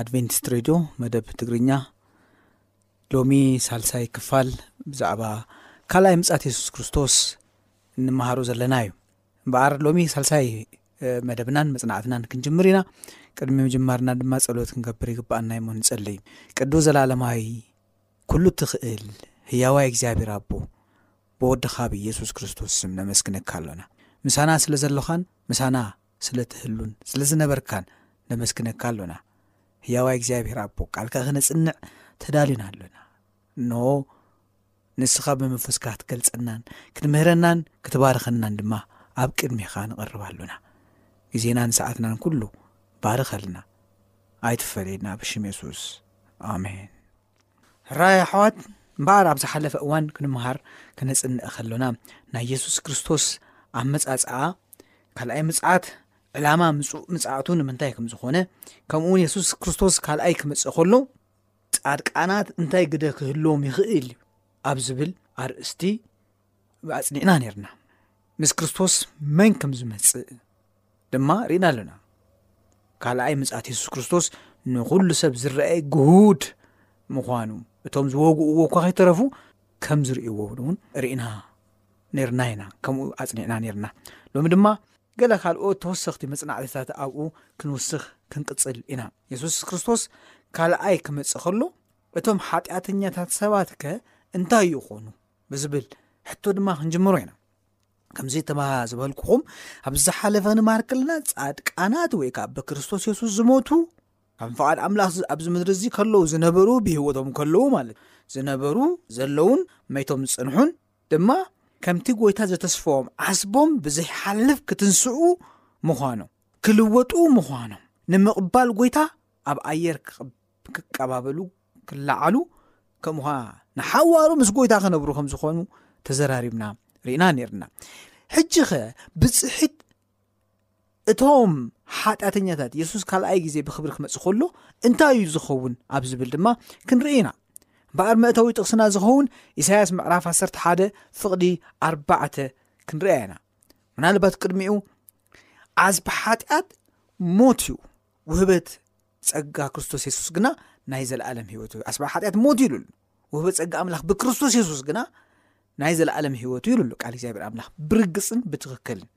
ኣድቨንቲስት ሬድዮ መደብ ትግርኛ ሎሚ ሳልሳይ ክፋል ብዛዕባ ካልኣይ ምጻት የሱስ ክርስቶስ እንመሃሮ ዘለና እዩ እምበኣር ሎሚ ሳልሳይ መደብናን መፅናዕትናን ክንጅምር ኢና ቅድሚ ምጅማርና ድማ ፀሎት ክንገብር ይግበኣና ይሞ ንፀለይ ቅዱ ዘላለማይ ኩሉ እትኽእል ህያዋይ እግዚኣብሔር ኣቦ ብወድኻ ብኢየሱስ ክርስቶስ ስም ነመስግነካ ኣሎና ምሳና ስለ ዘሎኻን ምሳና ስለ ትህሉን ስለ ዝነበርካን ነመስግነካ ኣሎና። ህያዋይ እግዚኣብሔር ኣቦ ቃልካ ክነጽንዕ ተዳሊና ኣሎና። እንሆ ንስኻ ብመንፈስካ ክትገልጸናን ክትምህረናን ክትባርኸናን ድማ ኣብ ቅድሜኻ ንቐርብ ኣሎና። ግዜናን ሰዓትናን ኩሉ ባርኸልና ኣይትፈለየና ብሽም የሱስ ኣሜን። ሕራይ ኣሕዋት እምበኣር ኣብ ዝሓለፈ እዋን ክንምሃር ክነጽንዕ ከሎና ናይ የሱስ ክርስቶስ ኣብ መጻጽኣ ካልኣይ ምጽዓት ዕላማ ምፁእ ምጽኣቱ ንምንታይ ከም ዝኾነ ከምኡ እውን የሱስ ክርስቶስ ካልኣይ ክመጽእ ከሎ ጻድቃናት እንታይ ግደ ክህልዎም ይኽእል እዩ ኣብ ዝብል ኣርእስቲ ኣጽኒዕና ነርና ምስ ክርስቶስ መን ከም ዝመጽእ ድማ ርኢና ኣለና ካልኣይ ምጽኣት የሱስ ክርስቶስ ንዅሉ ሰብ ዝረኣየ ግሁድ ምዃኑ እቶም ዝወግእዎ እኳ ከይተረፉ ከም ዝርእይዎ እውን ርኢና ነርና ኢና ከምኡ ኣጽኒዕና ነርና ሎሚ ድማ ገለ ካልኦት ተወሰኽቲ መጽናዕትታት ኣብኡ ክንውስኽ ክንቅጽል ኢና የሱስ ክርስቶስ ካልኣይ ክመጽእ ከሎ እቶም ሓጢኣተኛታት ሰባት ከ እንታይ ይኾኑ ብዝብል ሕቶ ድማ ክንጅምሮ ኢና ከምዚ ተባሃ ዝበልኩኹም ኣብ ዝሓለፈ ንማርክልና ጻድቃናት ወይ ከዓ ብክርስቶስ የሱስ ዝሞቱ ከም ፍቓድ ኣምላኽ ኣብዚ ምድሪ እዚ ከለዉ ዝነበሩ ብህይወቶም ከለዉ ማለት ዝነበሩ ዘለውን መይቶም ዝፅንሑን ድማ ከምቲ ጎይታ ዘተስፈዎም ዓስቦም ብዘይሓልፍ ክትንስኡ ምዃኖም ክልወጡ ምዃኖም ንምቕባል ጎይታ ኣብ ኣየር ክቀባበሉ ክለዓሉ ከምኡ ኸዓ ንሓዋሩ ምስ ጎይታ ክነብሩ ከም ዝኾኑ ተዘራሪብና ርኢና ነርና ሕጂ ኸ ብፅሒት እቶም ሓጢኣተኛታት የሱስ ካልኣይ ግዜ ብክብሪ ክመፅ ከሎ እንታይ እዩ ዝኸውን ኣብ ዝብል ድማ ክንርኢ ኢና በኣር መእተዊ ጥቕስና ዝኸውን ኢሳያስ ምዕራፍ 1ሰሓደ ፍቕዲ ኣርባዕተ ክንርኣ ኢና ምናልባት ቅድሚኡ ዓዝቢ ሓጢኣት ሞት እዩ ውህበት ጸጋ ክርስቶስ የሱስ ግና ናይ ዘለኣለም ህይወት እዩ ኣስበ ሓጢኣት ሞት እዩ ኢሉሉ ውህበ ጸጋ ኣምላኽ ብክርስቶስ የሱስ ግና ናይ ዘለኣለም ህይወት እዩ ኢሉሉ ቃል እግዚኣብሔር ኣምላኽ ብርግጽን ብትኽክልን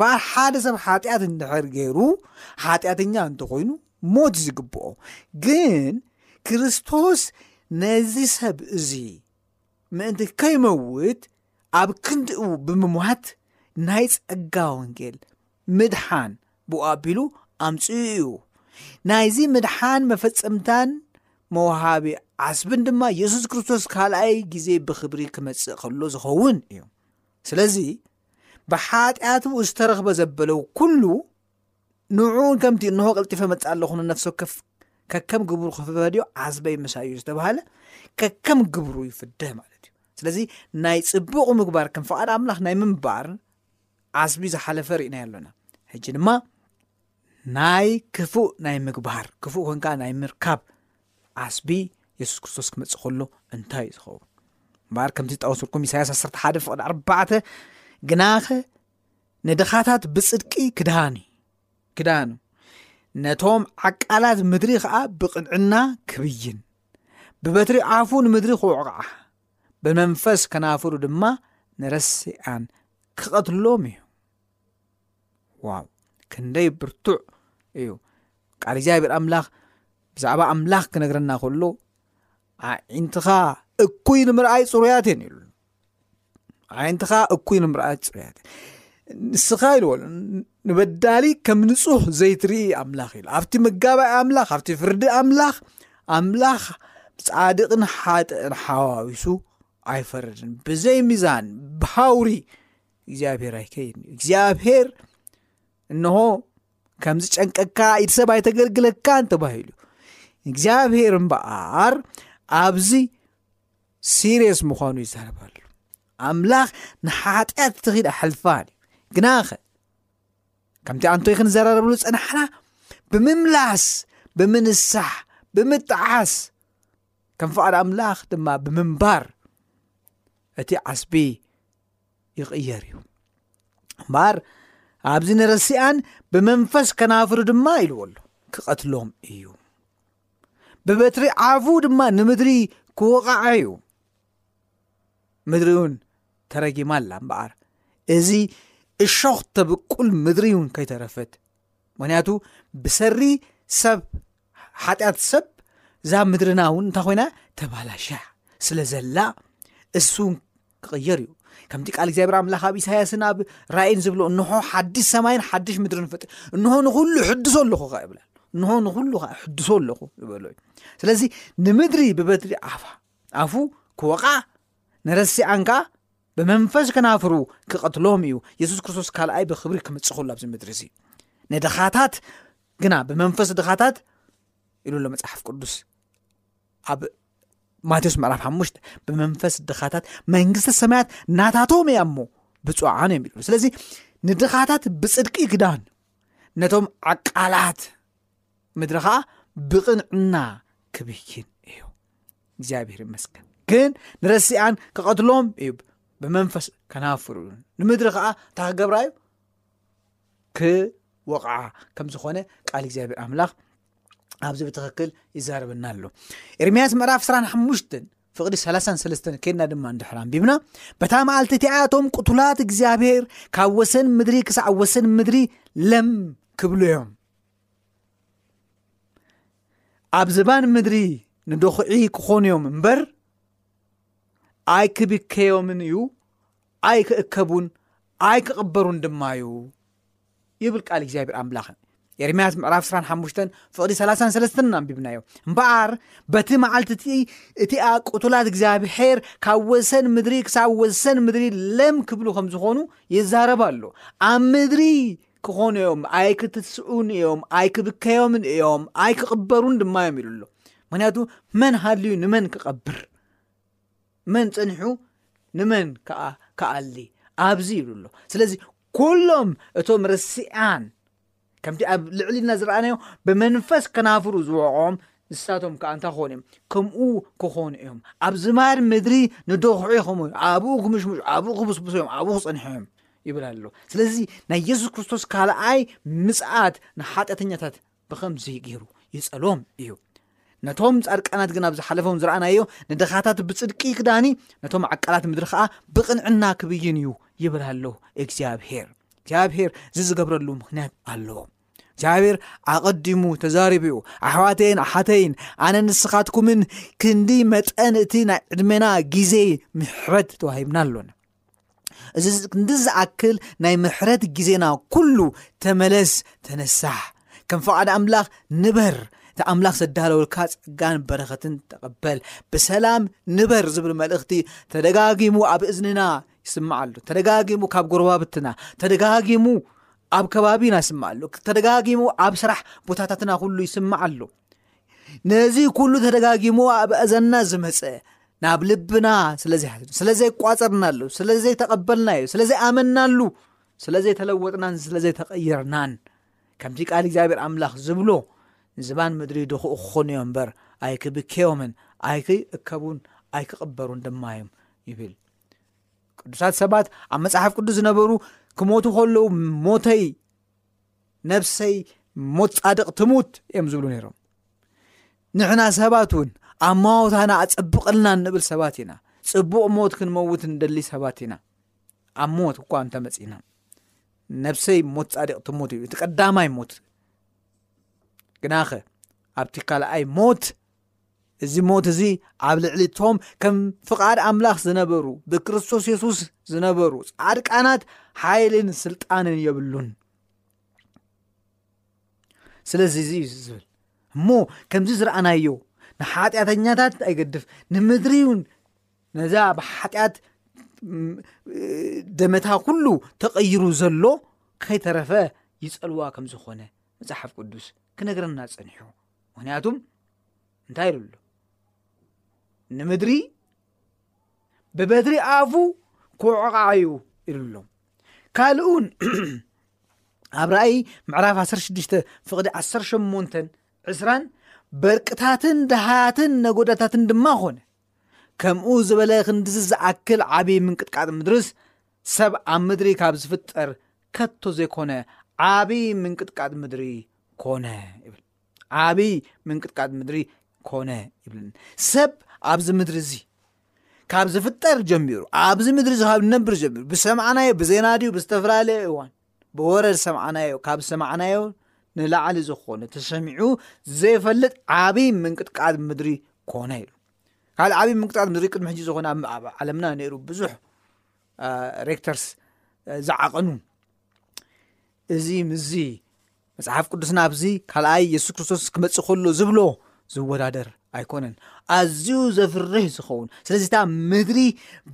በዓል ሓደ ሰብ ሓጢኣት እንድሕር ገይሩ ሓጢኣተኛ እንተኾይኑ ሞት ዝግብኦ ግን ክርስቶስ ነዚ ሰብ እዚ ምእንቲ ከይመውት ኣብ ክንድኡ ብምሟት ናይ ጸጋ ወንጌል ምድሓን ብኡ ኣቢሉ ኣምጽኡ እዩ። ናይዚ ምድሓን መፈጸምታን መውሃቢ ዓስብን ድማ የሱስ ክርስቶስ ካልኣይ ግዜ ብኽብሪ ክመጽእ ከሎ ዝኸውን እዩ ስለዚ ብሓጢኣቱ ዝተረኽበ ዘበለው ኩሉ ንዕኡን ከምቲ እንሆ ቅልጢፈ መጽ ኣለኹ ንነፍሲ ወከፍ ከከም ግብሩ ክፍፈድዮ ዓስበይ ምሳዩ ዝተባሃለ ከከም ግብሩ ይፍደህ ማለት እዩ ስለዚ ናይ ጽቡቕ ምግባር ከም ፍቓድ ኣምላኽ ናይ ምንባር ዓስቢ ዝሓለፈ ርኢናዮ ኣሎና ሕጂ ድማ ናይ ክፉእ ናይ ምግባር ክፉእ ኮንካ ናይ ምርካብ ዓስቢ የሱስ ክርስቶስ ክመፅእ ከሎ እንታይ እዩ ዝኸውን እምበኣር ከምቲ ዝጠወስልኩም ኢሳያስ 1 ሓደ ፍቅዲ ኣርባዕተ ግናኸ ንድኻታት ብፅድቂ ክድሃኑ ክድሃኑ ነቶም ዓቃላት ምድሪ ከዓ ብቕንዕና ክብይን ብበትሪ ኣፉ ንምድሪ ክውዕቕዓ ብመንፈስ ከናፍሩ ድማ ንረሲኣን ክቐትሎም እዩ ዋው ክንደይ ብርቱዕ እዩ ቃል እግዚኣብሔር ኣምላኽ ብዛዕባ ኣምላኽ ክነግረና ከሎ ዓይንትኻ እኩይ ንምርኣይ ፅሩያት እየን ይብሉ ዓይንትኻ እኩይ ንምርኣይ ፅሩያት ንስኻ ኢልዎ ንበዳሊ ከም ንፁህ ዘይትርኢ ኣምላኽ ኢሉ ኣብቲ መጋባኢ ኣምላኽ ኣብቲ ፍርዲ ኣምላኽ ኣምላኽ ጻድቕን ሓጥእን ሓዋዊሱ ኣይፈርድን ብዘይ ሚዛን ብሃውሪ እግዚኣብሄር ኣይከይድን እዩ እግዚኣብሄር እንሆ ከምዚ ጨንቀካ ኢድ ሰብ ኣይተገልግለካን ተባሂሉ እግዚኣብሄር እምበኣር ኣብዚ ሲርየስ ምዃኑ ይዛረበሉ ኣምላኽ ንሓጢኣት ተኺድ ኣሕልፋን እዩ ግናኸ ከምቲ ኣንቶይ ክንዘራረብሉ ዝጸናሕና ብምምላስ ብምንሳሕ ብምጣዓስ ከም ፍቓድ ኣምላኽ ድማ ብምንባር እቲ ዓስቢ ይቕየር እዩ እምበኣር ኣብዚ ንረሲኣን ብመንፈስ ከናፍሩ ድማ ኢልዎ ኣሎ ክቐትሎም እዩ ብበትሪ ዓፉ ድማ ንምድሪ ክወቓዓ እዩ ምድሪ እውን ተረጊማ ኣላ እምበኣር እዚ እሾኽ ተብቁል ምድሪ እውን ከይተረፈት ምክንያቱ ብሰሪ ሰብ ሓጢኣት ሰብ እዛ ምድርና እውን እንታይ ኮይና ተባላሻ ስለ ዘላ እሱ ክቕየር እዩ ከምቲ ቃል እግዚኣብሔር ኣምላኽ ኣብ ኢሳያስን ኣብ ራእን ዝብሎ እንሆ ሓድሽ ሰማይን ሓድሽ ምድሪ ንፈጥ እንሆ ንኩሉ ሕድሶ ኣለኹ ከ ይብላል እንሆ ንኩሉ ሕድሶ ኣለኹ ዝበሎ እዩ ስለዚ ንምድሪ ብበትሪ ዓፋ ኣፉ ክወቕዓ ንረሲኣን ከኣ ብመንፈስ ከናፍሩ ክቐትሎም እዩ የሱስ ክርስቶስ ካልኣይ ብክብሪ ክምጽእ ከሎ ኣብዚ ምድሪ እዚ ንድኻታት ግና ብመንፈስ ድኻታት ኢሉ ኣሎ መጽሓፍ ቅዱስ ኣብ ማቴዎስ ምዕራፍ ሓሙሽተ ብመንፈስ ድኻታት መንግስቲ ሰማያት ናታቶም እያ እሞ ብፁዓን እዮም ኢሉ ስለዚ ንድኻታት ብፅድቂ ግዳን ነቶም ዓቃላት ምድሪ ኸዓ ብቕንዕና ክብይን እዩ እግዚኣብሔር ይመስገን ግን ንረሲኣን ክቐትሎም እዩ ብመንፈስ ከናፍሩ ንምድሪ ከዓ እንታ ክገብራ እዩ ክወቕዓ ከም ዝኾነ ቃል እግዚኣብሔር ኣምላኽ ኣብዚ ብትኽክል ይዛረበና ኣሎ ኤርምያስ ምዕራፍ 25 ፍቕዲ 33 ከድና ድማ ንድሕራ ኣንቢብና በታ መዓልቲ እቲኣቶም ቅቱላት እግዚኣብሔር ካብ ወሰን ምድሪ ክሳዕ ወሰን ምድሪ ለም ክብሉ እዮም ኣብ ዝባን ምድሪ ንደኹዒ ክኾኑ እዮም እምበር ኣይክብከዮምን እዩ ኣይክእከቡን ኣይክቕበሩን ድማ እዩ ይብል ቃል እግዚኣብሔር ኣምላኽ ኤርምያስ ምዕራፍ 25 ፍቕዲ 33 ኣንቢብናዮ እምበኣር በቲ መዓልቲ እቲ እቲኣ ቅቱላት እግዚኣብሔር ካብ ወሰን ምድሪ ክሳብ ወሰን ምድሪ ለም ክብሉ ከም ዝኾኑ ይዛረብ ኣሎ ኣብ ምድሪ ክኾኑ እዮም ኣይክትስኡን እዮም ኣይክብከዮምን እዮም ኣይክቕበሩን ድማ እዮም ኢሉ ኣሎ ምክንያቱ መን ሃልዩ ንመን ክቐብር መን ፀኒሑ ንመን ከዓ ክኣሊ ኣብዚ ይብሉ ኣሎ ስለዚ ኩሎም እቶም ርስያን ከምቲ ኣብ ልዕሊ ና ዝረኣናዮ ብመንፈስ ከናፍሩ ዝውዕቆም ንሳቶም ከዓ እንታይ ክኾኑ እዮም ከምኡ ክኾኑ እዮም ኣብ ዝማር ምድሪ ንደኹዑ ይኸም ኣብኡ ክምሽሙሽ ኣብኡ ክብስብሶ እዮም ኣብኡ ክፀንሑ እዮም ይብል ኣሎ ስለዚ ናይ የሱስ ክርስቶስ ካልኣይ ምጽኣት ንሓጢኣተኛታት ብኸምዚ ገይሩ ይጸሎም እዩ ነቶም ጻድቃናት ግን ኣብ ዝሓለፎም ዝረኣናዮ ንድኻታት ብጽድቂ ክዳኒ ነቶም ዓቃላት ምድሪ ከዓ ብቕንዕና ክብይን እዩ ይብል ኣሎ እግዚኣብሄር እግዚኣብሄር እዚ ዝገብረሉ ምክንያት ኣለዎ እግዚኣብሄር ኣቐዲሙ ተዛሪቡ እዩ ኣሕዋተይን ኣሓተይን ኣነ ንስኻትኩምን ክንዲ መጠን እቲ ናይ ዕድሜና ግዜ ምሕረት ተዋሂብና ኣሎና እዚ ክንድዚ ዝኣክል ናይ ምሕረት ግዜና ኩሉ ተመለስ ተነሳሕ ከም ፍቓድ ኣምላኽ ንበር እቲ ኣምላኽ ዘዳለወልካ ጸጋን በረኸትን ተቐበል ብሰላም ንበር ዝብል መልእኽቲ ተደጋጊሙ ኣብ እዝንና ይስማዕ ኣሎ ተደጋጊሙ ካብ ጎረባብትና ተደጋጊሙ ኣብ ከባቢና ይስማዕ ኣሎ ተደጋጊሙ ኣብ ስራሕ ቦታታትና ኩሉ ይስማዕ ኣሎ ነዚ ኩሉ ተደጋጊሙ ኣብ እዘና ዝመፀ ናብ ልብና ስለዘይሓትሉ ስለዘይቋፀርናሉ ስለዘይተቐበልናዩ ስለዘይኣመናሉ ስለዘይተለወጥናን ስለዘይተቐይርናን ከምቲ ቃል እግዚኣብሔር ኣምላኽ ዝብሎ ንዝባን ምድሪ ድኹኡ ክኾኑ እዮም እምበር ኣይክብከዮምን ኣይክእከቡን ኣይክቕበሩን ድማ እዮም ይብል ቅዱሳት ሰባት ኣብ መፅሓፍ ቅዱስ ዝነበሩ ክሞቱ ከለዉ ሞተይ ነብሰይ ሞት ጻድቕ ትሙት እዮም ዝብሉ ነይሮም ንሕና ሰባት እውን ኣብ ማወታና ኣጸብቕልና እንብል ሰባት ኢና ጽቡቕ ሞት ክንመውት ንደሊ ሰባት ኢና ኣብ ሞት እኳ እንተመጺእና ነብሰይ ሞት ጻድቕ ትሙት እዩ እቲ ቀዳማይ ሞት ግናኸ ኣብቲ ካልኣይ ሞት እዚ ሞት እዚ ኣብ ልዕሊ ቶም ከም ፍቓድ ኣምላኽ ዝነበሩ ብክርስቶስ የሱስ ዝነበሩ ጻድቃናት ሓይልን ስልጣንን የብሉን ስለዚ እዚ እዩ ዝብል እሞ ከምዚ ዝረኣናዮ ንሓጢኣተኛታት ኣይገድፍ ንምድሪ እውን ነዛ ብሓጢኣት ደመታ ኩሉ ተቐይሩ ዘሎ ከይተረፈ ይፀልዋ ከም ዝኾነ መፅሓፍ ቅዱስ ክነግረና ፀኒሑ ምክንያቱም እንታይ ኢሉ ኣሎ ንምድሪ ብበትሪ ኣፉ ክውዕቓዓ እዩ ኢሉ ኣሎ ካልእ እውን ኣብ ራእይ ምዕራፍ 16 ፍቕዲ 18 ዕስራን በርቅታትን ድሃያትን ነጎዳታትን ድማ ኾነ ከምኡ ዝበለ ክንዲዚ ዝኣክል ዓብ ምንቅጥቃጥ ምድርስ ሰብ ኣብ ምድሪ ካብ ዝፍጠር ከቶ ዘይኮነ ዓብዪ ምንቅጥቃጥ ምድሪ ኮነ ይብል ዓብዪ ምንቅጥቃጥ ምድሪ ኮነ ይብልን ሰብ ኣብዚ ምድሪ እዚ ካብ ዝፍጠር ጀሚሩ ኣብዚ ምድሪ እዚ ካብ ንነብር ጀሚሩ ብሰማዕናዮ ብዜና ድዩ ብዝተፈላለየ እዋን ብወረ ዝሰማዕናዮ ካብ ዝሰማዕናዮ ንላዕሊ ዝኾነ ተሰሚዑ ዘይፈልጥ ዓብዪ ምንቅጥቃጥ ምድሪ ኮነ ኢሉ ካልእ ዓብዪ ምንቅጥቃጥ ምድሪ ቅድሚ ሕጂ ዝኾነ ኣብ ዓለምና ነይሩ ብዙሕ ሬክተርስ ዝዓቐኑ እዚ ምስዚ መጽሓፍ ቅዱስና ኣብዚ ካልኣይ የሱስ ክርስቶስ ክመጽእ ከሎ ዝብሎ ዝወዳደር ኣይኮነን ኣዝዩ ዘፍርህ ዝኸውን ስለዚ እታ ምድሪ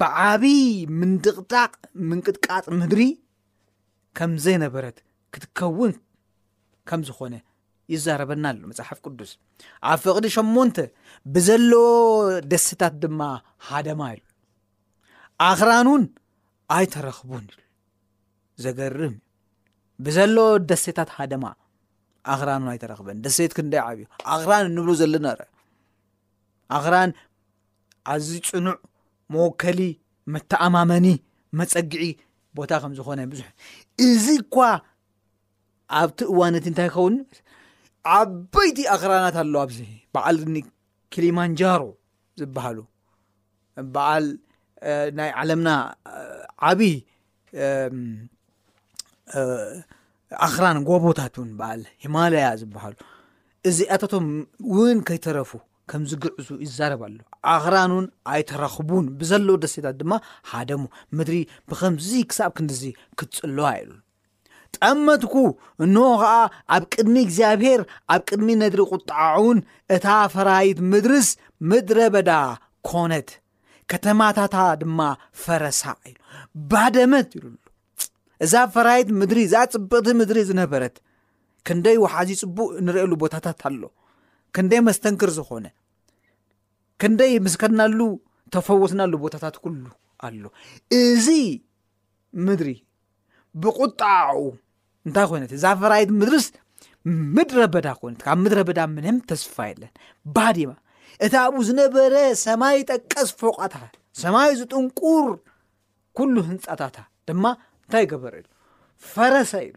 ብዓብዪ ምንድቕጣቕ ምንቅጥቃጥ ምድሪ ከም ዘይነበረት ክትከውን ከም ዝኾነ ይዛረበና ኣሎ መፅሓፍ ቅዱስ ኣብ ፍቕዲ ሸሞንተ ብዘለዎ ደስታት ድማ ሃደማ ኢሉ ኣኽራኑን ኣይተረኽቡን ኢሉ ዘገርም እዩ ብዘሎ ደሴታት ሃደማ ኣኽራን ውን ኣይተረኽበን ደሴት ክንደይ ዓብዩ ኣኽራን እንብሎ ዘለና ረ ኣኽራን ኣዝዩ ፅኑዕ መወከሊ መተኣማመኒ መፀግዒ ቦታ ከም ዝኾነ ብዙሕ እዚ እኳ ኣብቲ እዋን እቲ እንታይ ይኸውን ዓበይቲ ኣኽራናት ኣሎ ኣብዚ በዓል ኪሊማንጃሮ ዝበሃሉ በዓል ናይ ዓለምና ዓብዪ ኣኽራን ጎቦታት እውን በዓል ሂማላያ ዝበሃሉ እዚኣታቶም እውን ከይተረፉ ከም ዝግዕዙ ይዛረብ ኣሎ ኣኽራን እውን ኣይተረኽቡን ብዘለዉ ደሴታት ድማ ሓደሙ ምድሪ ብከምዚ ክሳብ ክንዲዚ ክትፅልዋ ኢሉ ጠመትኩ፣ እንሆ ኸኣ ኣብ ቅድሚ እግዚኣብሔር ኣብ ቅድሚ ነድሪ ቝጥዓውን እታ ፈራይት ምድርስ ምድረ በዳ ኮነት ከተማታታ ድማ ፈረሳ ኢሉ ባደመት ኢሉ ኣሎ እዛ ፈራይት ምድሪ እዛ ጽብቕቲ ምድሪ ዝነበረት ክንደይ ወሓዚ ጽቡቕ ንርእየሉ ቦታታት ኣሎ ክንደይ መስተንክር ዝኾነ ክንደይ ምስከድናሉ ተፈወስናሉ ቦታታት ኩሉ ኣሎ እዚ ምድሪ ብቁጣዓኡ እንታይ ኮይነት እዛ ፈራይት ምድርስ ምድረ በዳ ኮይነት ካብ ምድረ በዳ ምንም ተስፋ የለን ባዲማ እቲ ኣብኡ ዝነበረ ሰማይ ጠቀስ ፎቓታ ሰማይ ዝጥንቁር ኩሉ ህንፃታታ ድማ እንታይ ገበረ ኢሉ ፈረሰ ኢሉ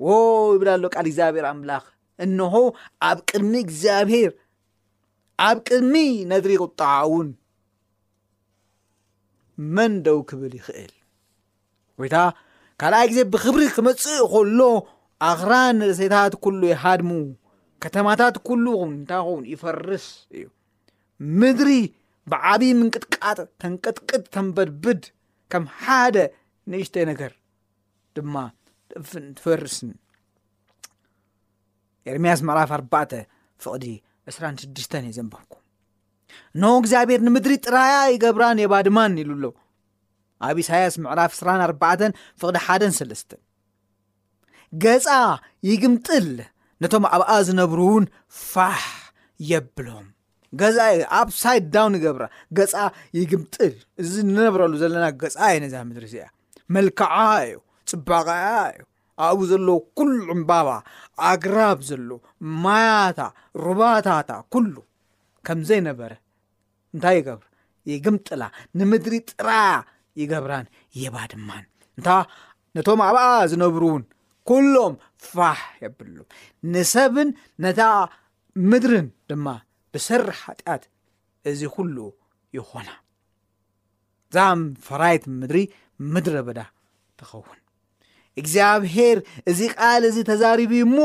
ዎ ይብል ኣሎ ቃል እግዚኣብሔር ኣምላኽ እንሆ ኣብ ቅድሚ እግዚኣብሔር ኣብ ቅድሚ ነድሪ ቁጣዓ እውን መን ደው ክብል ይኽእል ወይታ ካልኣይ ግዜ ብክብሪ ክመጽእ ከሎ ኣኽራን ርእሴታት ኩሉ ይሃድሙ ከተማታት ኩሉ ኹን እንታይ ኹን ይፈርስ እዩ ምድሪ ብዓብዪ ምንቅጥቃጥ ተንቀጥቅጥ ተንበድብድ ከም ሓደ ንእሽተይ ነገር ድማ ጥፍን ትፈርስን ኤርምያስ ምዕራፍ ኣርባዕተ ፍቕዲ ዕስራን ሽዱሽተን እየ ዘንበብኩ እነሆ እግዚኣብሔር ንምድሪ ጥራያ ይገብራን የባድማን ኢሉ ኣሎ ኣብ ኢሳያስ ምዕራፍ ዕስራን ኣርባዕተን ፍቕዲ ሓደን ሰለስትን ገጻ ይግምጥል ነቶም ኣብኣ ዝነብሩ እውን ፋሕ የብሎም ገዛ ኣፕሳይድ ዳውን ይገብራ ገጻ ይግምጥል እዚ ንነብረሉ ዘለና ገጻ እየ ነዛ ምድሪ እዚኣ መልክዓ እዩ ፅባቐያ እዩ ኣብኡ ዘሎ ኩሉ ዕምባባ ኣግራብ ዘሎ ማያታ ሩባታታ ኩሉ ከምዘይነበረ እንታይ ይገብር ይግምጥላ ንምድሪ ጥራ ይገብራን የባድማን እንታ ነቶም ኣብኣ ዝነብሩ እውን ኩሎም ፋሕ የብሉ ንሰብን ነታ ምድርን ድማ ብሰር ሓጢኣት እዚ ኩሉ ይኾና እዛም ፈራይት ምድሪ ምድረ በዳ ትኸውን እግዚኣብሄር እዚ ቃል እዚ ተዛሪቡ እሞ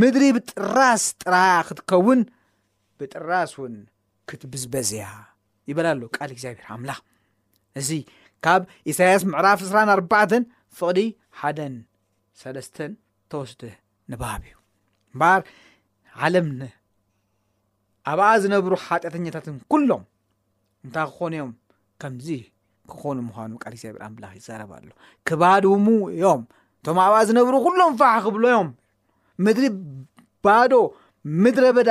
ምድሪ ብጥራስ ጥራ ክትከውን ብጥራስ እውን ክትብዝበዝ እያ ይበል ኣሎ ቃል እግዚኣብሔር ኣምላኽ እዚ ካብ ኢሳያስ ምዕራፍ 2ስራ ኣርባዕተን ፍቕዲ ሓደን ሰለስተን ተወስደ ንባሃብ እዩ እምበኣር ዓለም ኣብኣ ዝነብሩ ሓጢኣተኛታትን ኩሎም እንታይ ክኾኑ እዮም ከምዚ ክኾኑ ምዃኑ ቃል እግዚኣብሔር ኣምላኽ ይዛረብ ኣሎ ክባድውሙ እዮም እቶም ኣብኣ ዝነብሩ ኩሎም ፋሕ ክብሎ እዮም ምድሪ ባዶ ምድረ በዳ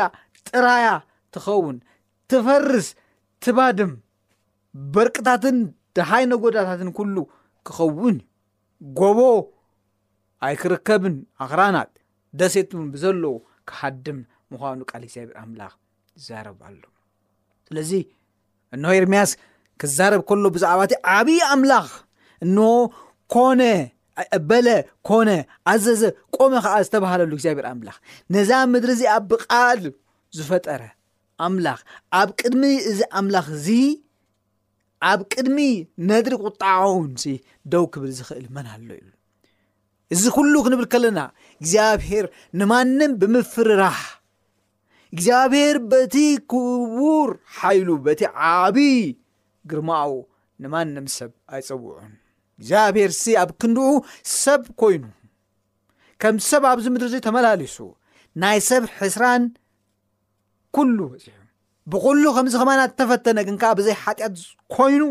ጥራያ ትኸውን ትፈርስ ትባድም በርቅታትን ደሃይ ነጎዳታትን ኩሉ ክኸውን እዩ ጎቦ ኣይክርከብን ኣኽራናት ደሴት እውን ብዘለዎ ክሃድም ምዃኑ ቃል እግዚኣብሔር ኣምላኽ ይዛረብ ኣሎ ስለዚ እነሆ ኤርምያስ ክዛረብ ከሎ ብዛዕባ እቲ ዓብዪ ኣምላኽ እንሆ ኮነ በለ ኮነ ኣዘዘ ቆመ ከዓ ዝተባሃለሉ እግዚኣብሔር ኣምላኽ ነዛ ምድሪ እዚኣ ብቃል ዝፈጠረ ኣምላኽ ኣብ ቅድሚ እዚ ኣምላኽ እዚ ኣብ ቅድሚ ነድሪ ቁጣዓውን ደው ክብል ዝኽእል መን ኣሎ ኢሉ እዚ ኩሉ ክንብል ከለና እግዚኣብሔር ንማንም ብምፍርራሕ እግዚኣብሔር በቲ ክቡር ሓይሉ በቲ ዓብዪ ግርማኡ ንማንም ሰብ ኣይጸውዑን እግዚኣብሔር ሲ ኣብ ክንድኡ ሰብ ኮይኑ ከም ሰብ ኣብዚ ምድሪ እዚ ተመላሊሱ ናይ ሰብ ሕስራን ኩሉ በፂሑ ብኩሉ ከምዚ ከማና ተፈተነ ግን ከዓ ብዘይ ሓጢኣት ኮይኑ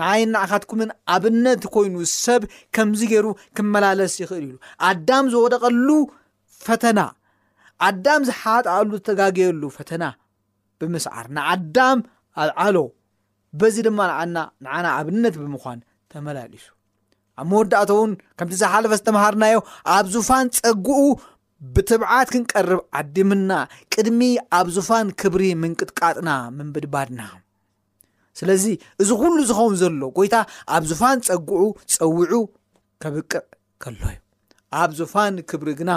ንዓይን ንዓኻትኩምን ኣብነት ኮይኑ ሰብ ከምዚ ገይሩ ክመላለስ ይኽእል ኢሉ ኣዳም ዝወደቐሉ ፈተና ኣዳም ዝሓጣኣሉ ዝተጋገየሉ ፈተና ብምስዓር ንኣዳም ኣልዓሎ በዚ ድማ ንዓና ንዓና ኣብነት ብምዃን ተመላሊሱ ኣብ መወዳእቶ እውን ከምቲ ዝሓለፈ ዝተምሃርናዮ ኣብ ዙፋን ጸግኡ ብትብዓት ክንቀርብ ዓዲምና ቅድሚ ኣብ ዙፋን ክብሪ ምንቅጥቃጥና ምንብድባድና ስለዚ እዚ ኩሉ ዝኸውን ዘሎ ጎይታ ኣብ ዝፋን ጸግዑ ጸውዑ ከብቅዕ ከሎ እዩ ኣብ ዝፋን ክብሪ ግና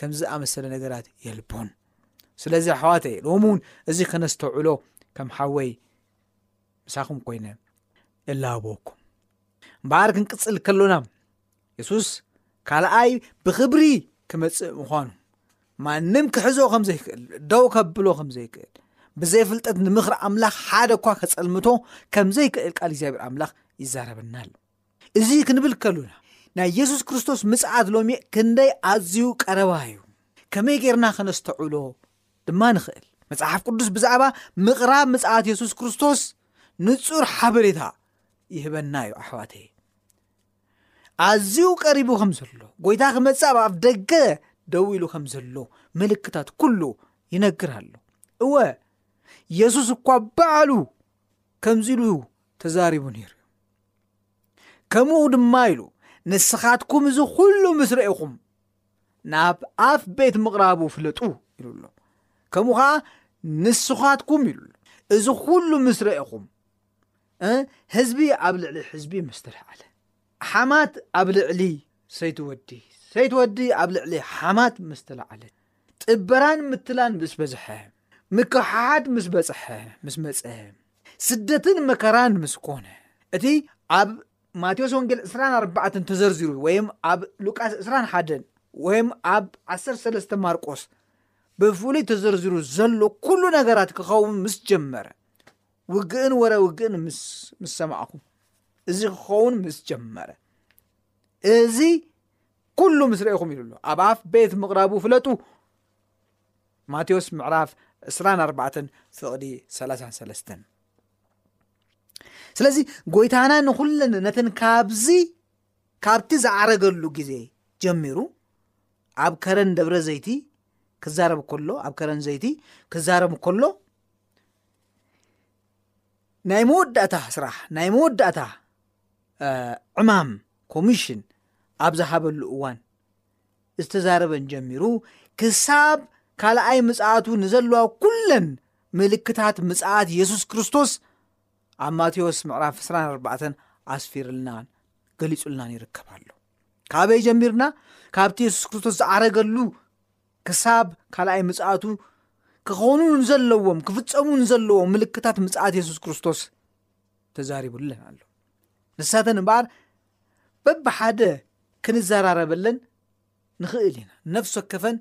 ከምዚ ኣመሰለ ነገራት የልቦን ስለዚ ኣሕዋተ ሎሚ እውን እዚ ከነስተውዕሎ ከም ሓወይ ምሳኹም ኮይነ እላቦኩም እምበኣር ክንቅጽል ከሎና የሱስ ካልኣይ ብኽብሪ ክመጽእ ምዃኑ ማንም ክሕዞ ከም ዘይክእል ደው ከብሎ ከም ዘይክእል ብዘይፍልጠት ንምኽሪ ኣምላኽ ሓደ እኳ ከጸልምቶ ከም ዘይክእል ቃል እግዚኣብሔር ኣምላኽ ይዛረበና ኣሎ እዚ ክንብል ከሉና ናይ የሱስ ክርስቶስ ምጽኣት ሎሚ ክንደይ ኣዝዩ ቀረባ እዩ ከመይ ጌርና ከነስተውዕሎ ድማ ንኽእል መጽሓፍ ቅዱስ ብዛዕባ ምቕራብ ምጽኣት የሱስ ክርስቶስ ንጹር ሓበሬታ ይህበና እዩ ኣሕዋተይ ኣዝዩ ቀሪቡ ከም ዘሎ ጎይታ ክመጽእ ኣብ ኣፍ ደገ ደው ኢሉ ከም ዘሎ ምልክታት ኩሉ ይነግር ኣሎ እወ የሱስ እኳ ባዕሉ ከምዚ ኢሉ ተዛሪቡ ነይሩ እዩ ከምኡ ድማ ኢሉ ንስኻትኩም እዚ ኩሉ ምስ ረኢኹም ናብ ኣፍ ቤት ምቕራቡ ፍለጡ ኢሉ ኣሎ ከምኡ ከዓ ንስኻትኩም ኢሉ ኣሎ እዚ ኩሉ ምስ ረኢኹም ህዝቢ ኣብ ልዕሊ ሕዝቢ ምስ ተልዓለ ሓማት ኣብ ልዕሊ ሰይቲ ወዲ ሰይቲ ወዲ ኣብ ልዕሊ ሓማት ምስ ተለዓለት ጥበራን ምትላን ምስ በዝሐ ምክሓሓድ ምስ በፅሐ ምስ መፀ ስደትን መከራን ምስ ኮነ እቲ ኣብ ማቴዎስ ወንጌል 24 ተዘርዚሩ ወይም ኣብ ሉቃስ 21 ወይም ኣብ 13 ማርቆስ ብፍሉይ ተዘርዚሩ ዘሎ ኩሉ ነገራት ክኸውን ምስ ጀመረ ውግእን ወረ ውግእን ምስ ሰማዕኹ እዚ ክኸውን ምስ ጀመረ እዚ ኩሉ ምስ ርእኹም ኢሉ ኣሎ ኣብ ኣፍ ቤት ምቕራቡ ፍለጡ ማቴዎስ ምዕራፍ 24 ፍቕዲ 33 ስለዚ ጎይታና ንኹለን ነተን ካብዚ ካብቲ ዝዓረገሉ ግዜ ጀሚሩ ኣብ ከረን ደብረ ዘይቲ ክዛረብ ከሎ ኣብ ከረን ዘይቲ ክዛረብ ከሎ ናይ መወዳእታ ስራሕ ናይ መወዳእታ ዕማም ኮሚሽን ኣብ ዝሃበሉ እዋን ዝተዛረበን ጀሚሩ ክሳብ ካልኣይ ምጽኣቱ ንዘለዋ ኩለን ምልክታት ምጽኣት የሱስ ክርስቶስ ኣብ ማቴዎስ ምዕራፍ 24 ኣስፊርልናን ገሊጹልናን ይርከብ ኣሎ ካበይ ጀሚርና ካብቲ የሱስ ክርስቶስ ዝዓረገሉ ክሳብ ካልኣይ ምጽኣቱ ክኾኑ ንዘለዎም ክፍጸሙ ንዘለዎም ምልክታት ምጽኣት የሱስ ክርስቶስ ተዛሪቡለን ኣሎ ንሳተን እምበኣር በብሓደ ክንዘራረበለን ንኽእል ኢና ነፍሲ ወከፈን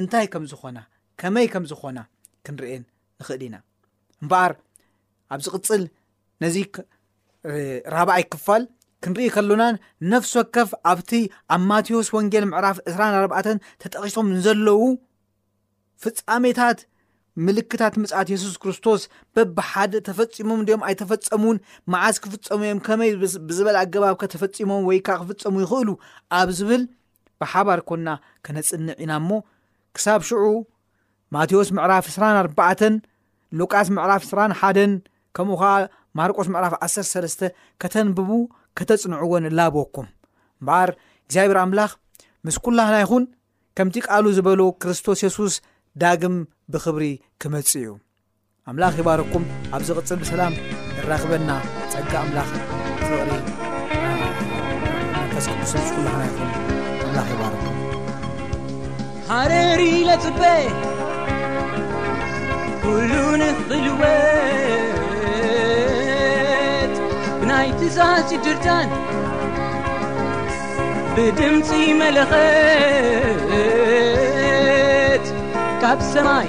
እንታይ ከም ዝኾና ከመይ ከም ዝኾና ክንርእየን ንኽእል ኢና እምበኣር ኣብ ዝቕፅል ነዚ ራብኣይ ክፋል ክንርኢ ከሎና ነፍሲ ወከፍ ኣብቲ ኣብ ማቴዎስ ወንጌል ምዕራፍ 24ተን ተጠቒሶም ንዘለዉ ፍፃሜታት ምልክታት ምፅኣት የሱስ ክርስቶስ በብሓደ ተፈፂሞም ድኦም ኣይተፈፀሙን መዓዝ ክፍፀሙ እዮም ከመይ ብዝበለ ኣገባብ ከተፈፂሞም ወይ ከዓ ክፍፀሙ ይኽእሉ ኣብ ዝብል ብሓባር ኮና ከነፅንዕ ኢና እሞ ክሳብ ሽዑ ማቴዎስ ምዕራፍ ዕስራን ኣርባዕተን ሉቃስ ምዕራፍ ዕስራን ሓደን ከምኡ ኸዓ ማርቆስ ምዕራፍ ዓሰርተ ሰለስተ ከተንብቡ ከተጽንዕዎ ንላበኩም እምበኣር እግዚኣብሔር ኣምላኽ ምስ ኩላህና ይኹን ከምቲ ቃሉ ዝበሎ ክርስቶስ የሱስ ዳግም ብኽብሪ ክመጽእ እዩ ኣምላኽ ይባርኩም ኣብ ዝቕጽል ብሰላም እራኽበና ጸጋ ኣምላኽ ፍቕሪ መንፈስ ቅዱስ ዝኩላህና ይኹን ኣምላኽ ይባርኩም ሃረሪ ለጽበ ኩሉ ንኽልወት ብናይ ትእዛዝ ድርታን ብድምፂ መለኸት ካብ ሰማይ